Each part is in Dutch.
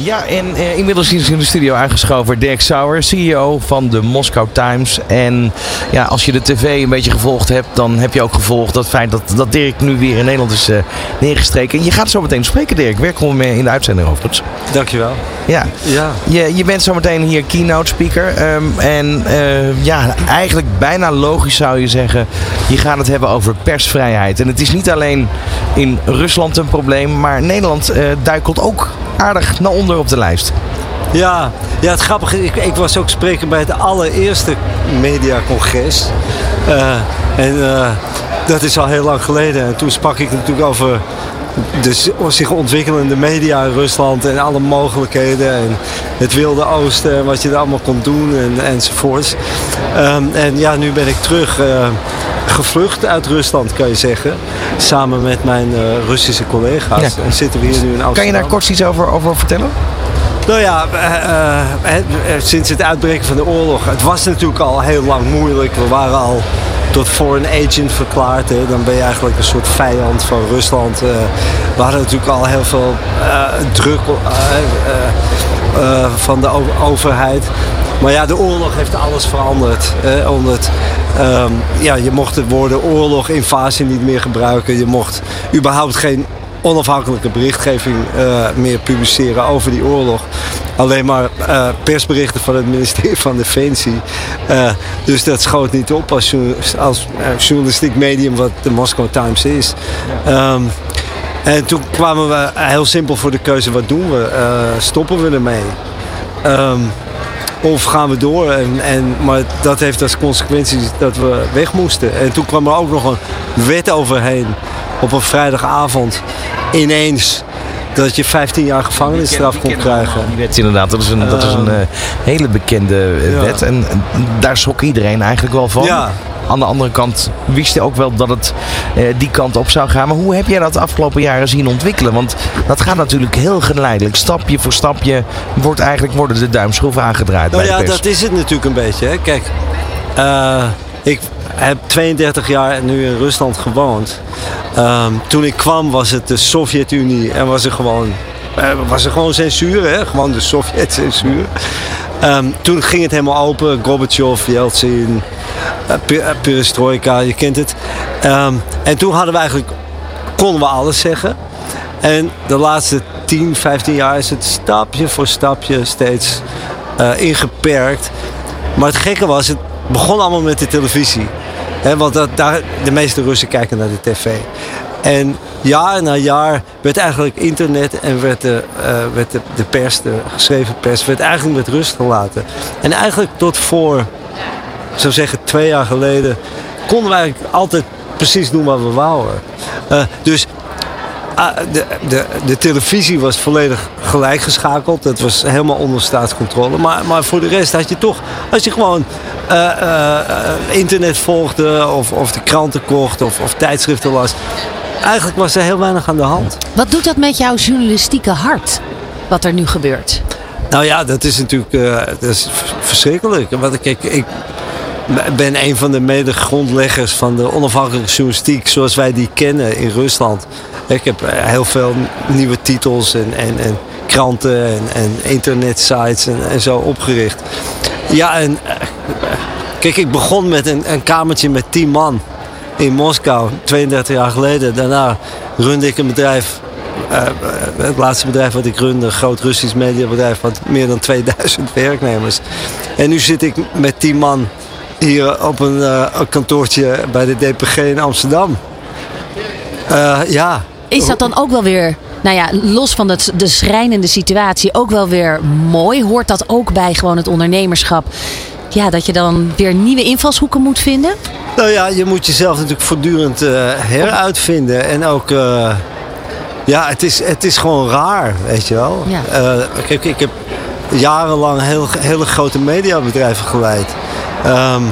Ja, en eh, inmiddels is in de studio aangeschoven Dirk Sauer, CEO van de Moscow Times. En ja, als je de tv een beetje gevolgd hebt, dan heb je ook gevolgd dat feit dat, dat Dirk nu weer in Nederland is eh, neergestreken. Je gaat zo meteen spreken, Dirk. Welkom eh, in de uitzending overigens. Dankjewel. Ja, Ja. je, je bent zometeen hier keynote speaker. Ehm, en eh, ja, eigenlijk bijna logisch zou je zeggen, je gaat het hebben over persvrijheid. En het is niet alleen in Rusland een probleem, maar Nederland duikelt ook aardig naar onder op de lijst. Ja, ja het grappige ik, ik was ook spreker bij het allereerste mediacongres. Eh en eh, dat is al heel lang geleden. En toen sprak ik natuurlijk over de z- zich ontwikkelende media in Rusland en alle mogelijkheden. En het Wilde Oosten en wat je er allemaal kon doen en, enzovoorts. Ehm, en ja, nu ben ik terug eh, gevlucht uit Rusland, kan je zeggen. Samen met mijn eh, Russische collega's. Ja. En zitten we hier nu in Amsterdam. Kan je daar kort iets over, over vertellen? Nou ja, eh, sinds het uitbreken van de oorlog. Het was natuurlijk al heel lang moeilijk. We waren al tot foreign agent verklaard. Dan ben je eigenlijk een soort vijand van Rusland. Eh, we hadden natuurlijk al heel veel eh, druk eh, van de overheid. Maar ja, de oorlog heeft alles veranderd. Omdat, ehm, ja, je mocht de woorden oorlog, invasie niet meer gebruiken. Je mocht überhaupt geen onafhankelijke berichtgeving meer publiceren over die oorlog. Alleen maar eh, persberichten van het ministerie van Defensie. Eh, dus dat schoot niet op als, als eh, journalistiek medium wat de Moscow Times is. Ehm, en toen kwamen we heel simpel voor de keuze, wat doen we? Stoppen we ermee? Ehm, of gaan we door? En, en, maar dat heeft als consequentie dat we weg moesten. En toen kwam er ook nog een wet overheen op een vrijdagavond. Ineens dat je 15 jaar gevangenisstraf kon krijgen. Die wet inderdaad, dat is een, dat is een eh, hele bekende eh, wet. En daar schrok iedereen eigenlijk wel van. Ja. Aan de andere kant wist je ook wel dat het eh, die kant op zou gaan. Maar hoe heb jij dat de afgelopen jaren zien ontwikkelen? Want dat gaat natuurlijk heel geleidelijk. Stapje voor stapje wordt eigenlijk, worden de duimschroeven aangedraaid Nou bij ja, de dat is het natuurlijk een beetje. Hè. Kijk, ik heb 32 jaar nu in Rusland gewoond. Ehm, toen ik kwam was het de Sovjet-Unie en was er gewoon, eh, was er gewoon censuur. Hè? Gewoon de Sovjet-censuur. Ehm, toen ging het helemaal open. Gorbachev, Yeltsin, eh, eh, Perestroika, je kent het. Ehm, en toen hadden we eigenlijk, konden we alles zeggen. En de laatste 10, 15 jaar is het stapje voor stapje steeds ingeperkt. Maar het gekke was, het begon allemaal met de televisie. Want dat, daar, de meeste Russen kijken naar de tv. En jaar na jaar werd eigenlijk internet en werd de, eh, werd de, pers, de geschreven pers, werd eigenlijk met rust gelaten. En eigenlijk tot voor, zou zeggen, twee jaar geleden, konden we eigenlijk altijd precies doen wat we wouden. Eh, dus de, de, de televisie was volledig gelijkgeschakeld. Dat was helemaal onder staatscontrole. Maar, maar voor de rest had je toch, als je gewoon eh, eh, internet volgde of, of de kranten kocht of, of tijdschriften las. Eigenlijk was er heel weinig aan de hand. Wat doet dat met jouw journalistieke hart? Wat er nu gebeurt? Nou ja, dat is natuurlijk eh, dat is verschrikkelijk. Want ik, ik ben een van de mede-grondleggers van de onafhankelijke journalistiek zoals wij die kennen in Rusland. Ik heb eh, heel veel nieuwe titels en, en, en kranten en, en internetsites en, en zo opgericht. Ja, en eh, kijk, ik begon met een, een kamertje met 10 man in Moskou, 32 jaar geleden. Daarna runde ik een bedrijf eh, het laatste bedrijf wat ik runde, een groot Russisch mediabedrijf, had meer dan 2000 werknemers. En nu zit ik met 10 man hier op een, eh, een kantoortje bij de DPG in Amsterdam. Eh, ja, Is dat dan ook wel weer, nou ja, los van het, de schrijnende situatie, ook wel weer mooi? Hoort dat ook bij gewoon het ondernemerschap? Ja, dat je dan weer nieuwe invalshoeken moet vinden? Nou ja, je moet jezelf natuurlijk voortdurend eh, heruitvinden. En ook, ja, het is, het is gewoon raar, weet je wel. Ja. Kijk, ik heb jarenlang heel, hele grote mediabedrijven geleid. Ehm,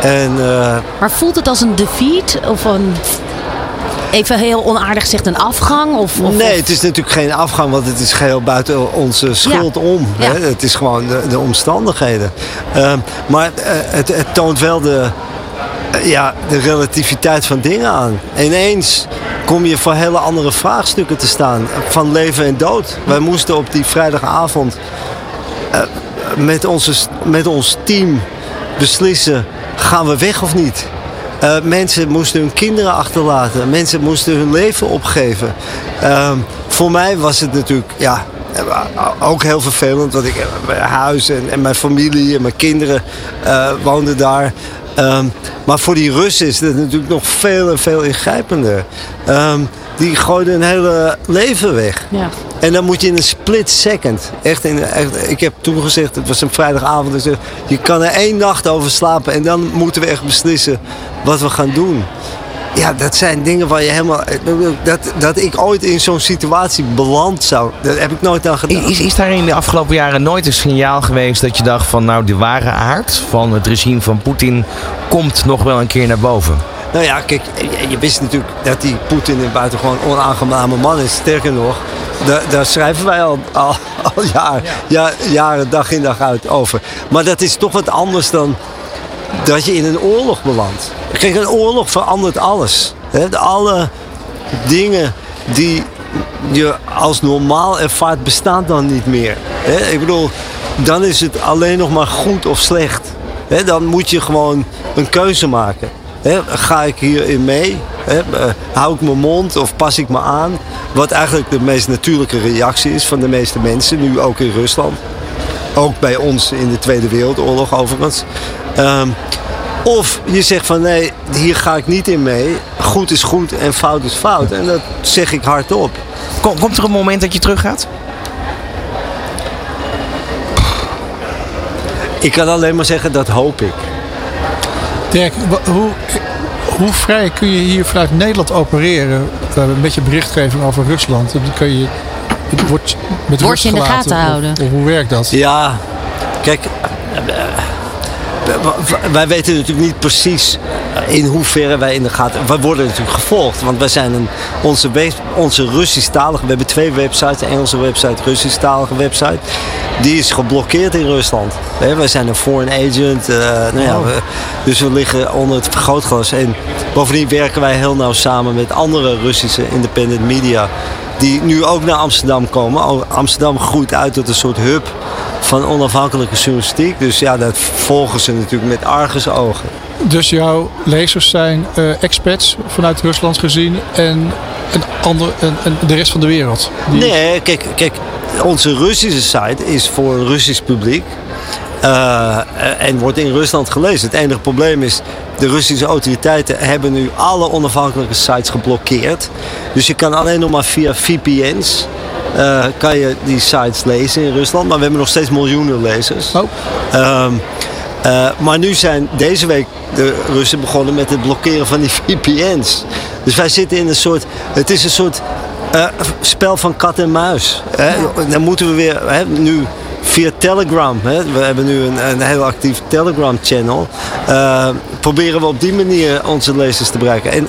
en eh, Maar voelt het als een defeat of een, even heel onaardig gezegd, een afgang? Of, of, nee, het is natuurlijk geen afgang, want het is geheel buiten onze schuld Ja. om. Ja. Hè? Het is gewoon de, de omstandigheden. Ehm, maar eh, het, het toont wel de, eh, ja, de relativiteit van dingen aan. Ineens kom je voor hele andere vraagstukken te staan. Van leven en dood. Wij moesten op die vrijdagavond met, onze, met ons team beslissen... gaan we weg of niet? Uh, mensen moesten hun kinderen achterlaten. Mensen moesten hun leven opgeven. Uh, voor mij was het natuurlijk ja, ook heel vervelend. Want ik mijn huis en, en mijn familie en mijn kinderen uh, woonden daar. Um, maar voor die Russen is het natuurlijk nog veel en veel ingrijpender. Um, die gooiden een hele leven weg. Ja. En dan moet je in een split second. Echt, in, echt ik heb toen gezegd, het was een vrijdagavond. Dus je kan er één nacht over slapen. En dan moeten we echt beslissen wat we gaan doen. Ja, dat zijn dingen waar je helemaal. Dat, dat ik ooit in zo'n situatie beland zou. Dat heb ik nooit aan gedaan. Is, is daar in de afgelopen jaren nooit een signaal geweest dat je dacht van nou de ware aard van het regime van Poetin komt nog wel een keer naar boven? Nou ja, kijk, je wist natuurlijk dat die Poetin een buitengewoon onaangename man is. Sterker nog, daar, daar schrijven wij al, al, al jaar, ja, jaren, dag in dag uit over. Maar dat is toch wat anders dan dat je in een oorlog belandt. Kijk, een oorlog verandert alles. Alle dingen die je als normaal ervaart, bestaan dan niet meer. Ik bedoel, dan is het alleen nog maar goed of slecht. Dan moet je gewoon een keuze maken. Ga ik hierin mee? Eh, hou ik mijn mond of pas ik me aan? Wat eigenlijk de meest natuurlijke reactie is van de meeste mensen, nu ook in Rusland. Ook bij ons in de Tweede Wereldoorlog overigens. Ehm, of je zegt van nee, hier ga ik niet in mee. Goed is goed en fout is fout. En dat zeg ik hardop. Komt er een moment dat je teruggaat? Ik kan alleen maar zeggen dat hoop ik. Dirk, hoe, hoe vrij kun je hier vanuit Nederland opereren met je berichtgeving over Rusland? Dan kun je het wordt met Word je in de gaten houden? Of, hoe werkt dat? Ja, kijk, wij weten natuurlijk niet precies in hoeverre wij in de gaten. Wij worden natuurlijk gevolgd, want wij zijn een, onze, onze Russisch-talige. We hebben twee websites: de Engelse website, Russisch-talige website. Die is geblokkeerd in Rusland. Wij zijn een foreign agent. Uh, nou ja, oh. dus we liggen onder het vergrootglas. En bovendien werken wij heel nauw samen met andere Russische independent media. Die nu ook naar Amsterdam komen. Amsterdam groeit uit tot een soort hub van onafhankelijke journalistiek. Dus ja, dat volgen ze natuurlijk met argusogen. Dus jouw lezers zijn uh, expats vanuit Rusland gezien en, ander, en, en de rest van de wereld? Nee, kijk, kijk, onze Russische site is voor een Russisch publiek. Uh, en wordt in Rusland gelezen. Het enige probleem is, de Russische autoriteiten hebben nu alle onafhankelijke sites geblokkeerd. Dus je kan alleen nog maar via VPN's uh, kan je die sites lezen in Rusland. Maar we hebben nog steeds miljoenen lezers. Oh. Um, uh, maar nu zijn deze week de Russen begonnen met het blokkeren van die VPN's. Dus wij zitten in een soort. Het is een soort uh, spel van kat en muis. Hè? Dan moeten we weer. Hè, nu via Telegram. Hè. We hebben nu een, een heel actief Telegram channel. Uh, proberen we op die manier onze lezers te bereiken. En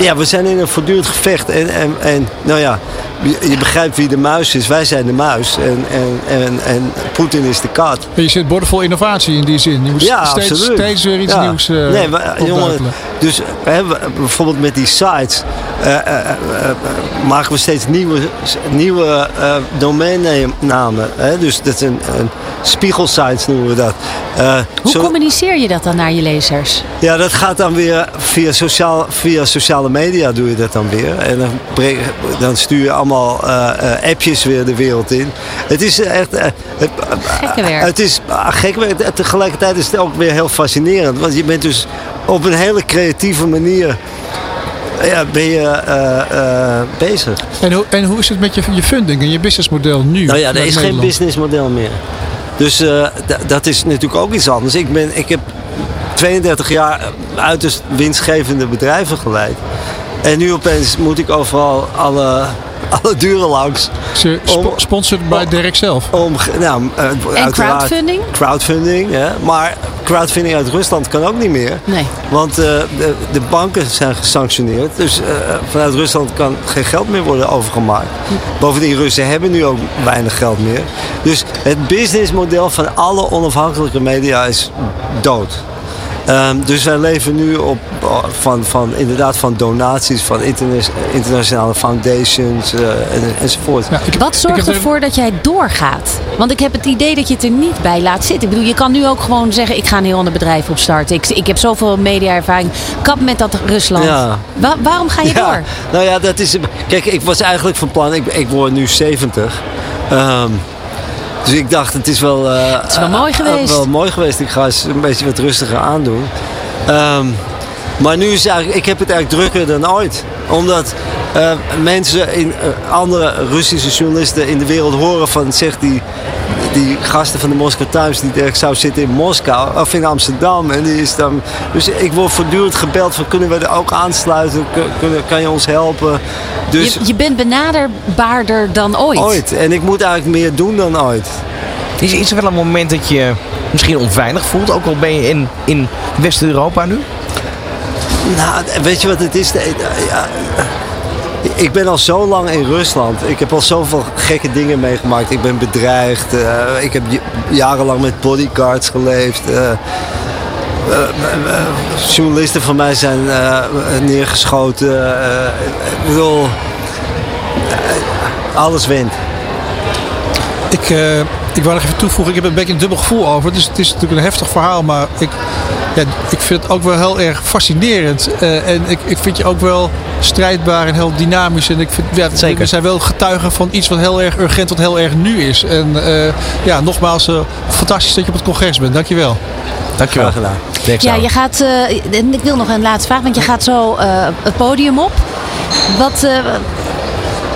ja, we zijn in een voortdurend gevecht. En, en, en nou ja, je, begrijpt wie de muis is. Wij zijn de muis. En, en, en, en Poetin is de kat. Je zit bordevol innovatie in die zin. Je moet ja, steeds, steeds weer iets nieuws uh, nee, maar, jongen, Dus hè, bijvoorbeeld met die sites maken we steeds nieuwe, nieuwe domeinnamen. Hè? Dus dat is een, een spiegelsites noemen we dat. Hoe communiceer je dat dan naar je lezers? Ja, dat gaat dan weer via, sociaal, via sociale media doe je dat dan weer. En dan, dan stuur je allemaal uh, appjes weer de wereld in. Het is echt... Uh, gekke werk. Het is uh, gekke werk. Tegelijkertijd is het ook weer heel fascinerend. Want je bent dus op een hele creatieve manier... Ja, ben je bezig. En, hoe, en hoe is het met je, je funding en je businessmodel nu? Nou ja, er is geen businessmodel meer. Dus dat is natuurlijk ook iets anders. Ik, ben, ik heb 32 jaar uiterst winstgevende bedrijven geleid. En nu opeens moet ik overal alle, alle duren langs. Ze sponsored bij Dirk zelf? Om, nou, uh, en crowdfunding? Crowdfunding, ja. Maar crowdfunding uit Rusland kan ook niet meer. Nee. Want uh, de, de, banken zijn gesanctioneerd. Dus uh, vanuit Rusland kan geen geld meer worden overgemaakt. Bovendien, Russen hebben nu ook weinig geld meer. Dus het businessmodel van alle onafhankelijke media is dood. Ehm, dus wij leven nu op, van, van, inderdaad van donaties van interna- internationale foundations eh, en, enzovoort. Ja, ik- Wat zorgt er- ervoor dat jij doorgaat? Want ik heb het idee dat je het er niet bij laat zitten. Ik bedoel, je kan nu ook gewoon zeggen: ik ga een heel ander bedrijf opstarten. Ik, ik heb zoveel media-ervaring. Kap met dat Rusland. Ja. Wa- waarom ga je Ja, door? Nou ja, dat is. Kijk, ik was eigenlijk van plan. Ik, ik word nu 70. Ehm, dus ik dacht, het is wel. eh, Het is wel mooi eh, geweest. wel mooi geweest. Ik ga eens een beetje wat rustiger aandoen. Ehm, maar nu is het eigenlijk, ik heb het eigenlijk drukker dan ooit. Omdat eh, mensen, in, andere Russische journalisten in de wereld horen van, zeg die, die gasten van de Moscow Times, die Dirk zou zitten in Moskou of in Amsterdam. En die is dan, dus ik word voortdurend gebeld van, kunnen we er ook aansluiten? Kun- Kunnen, kan je ons helpen? Dus je, je bent benaderbaarder dan ooit. ooit. En ik moet eigenlijk meer doen dan ooit. Is, is er wel een moment dat je misschien onveilig voelt? Ook al ben je in, in West-Europa nu? Nou, weet je wat het is? De- ja, ik ben al zo lang in Rusland. Ik heb al zoveel gekke dingen meegemaakt. Ik ben bedreigd. eh, ik heb jarenlang met bodyguards geleefd. eh, eh, journalisten van mij zijn neergeschoten. ik bedoel, alles wint. Ik, ik wou nog even toevoegen, ik heb een beetje een dubbel gevoel over. Dus het is natuurlijk een heftig verhaal, maar ik, ja, ik vind het ook wel heel erg fascinerend. Eh, en ik, ik vind je ook wel strijdbaar en heel dynamisch. En ik vind, ja, Zeker. we zijn wel getuigen van iets wat heel erg urgent, wat heel erg nu is. En eh, ja, nogmaals, eh, fantastisch dat je op het congres bent. Dankjewel. Dankjewel. Graag gedaan. Ja, je gaat. eh, en ik wil nog een laatste vraag, want je gaat zo eh, het podium op. Wat, eh,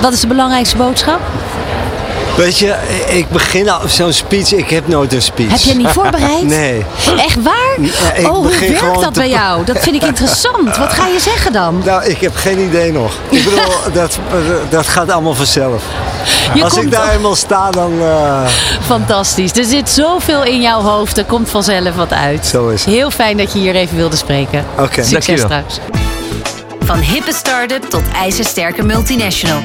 wat is de belangrijkste boodschap? Weet je, ik begin al zo'n speech. Ik heb nooit een speech. Heb je niet voorbereid? Nee. Echt waar? Ja, ik oh, hoe werkt dat bij jou? Dat vind ik interessant. Wat ga je zeggen dan? Nou, ik heb geen idee nog. Ik bedoel, dat, dat gaat allemaal vanzelf. Je Als ik daar eenmaal sta, dan... eh, Fantastisch. Er zit zoveel in jouw hoofd. Er komt vanzelf wat uit. Zo is het. Heel fijn dat je hier even wilde spreken. Oké. Succes Dankjewel. straks. Van hippe start-up tot ijzersterke multinational.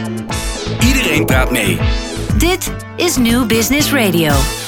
Iedereen praat mee. Dit is New Business Radio.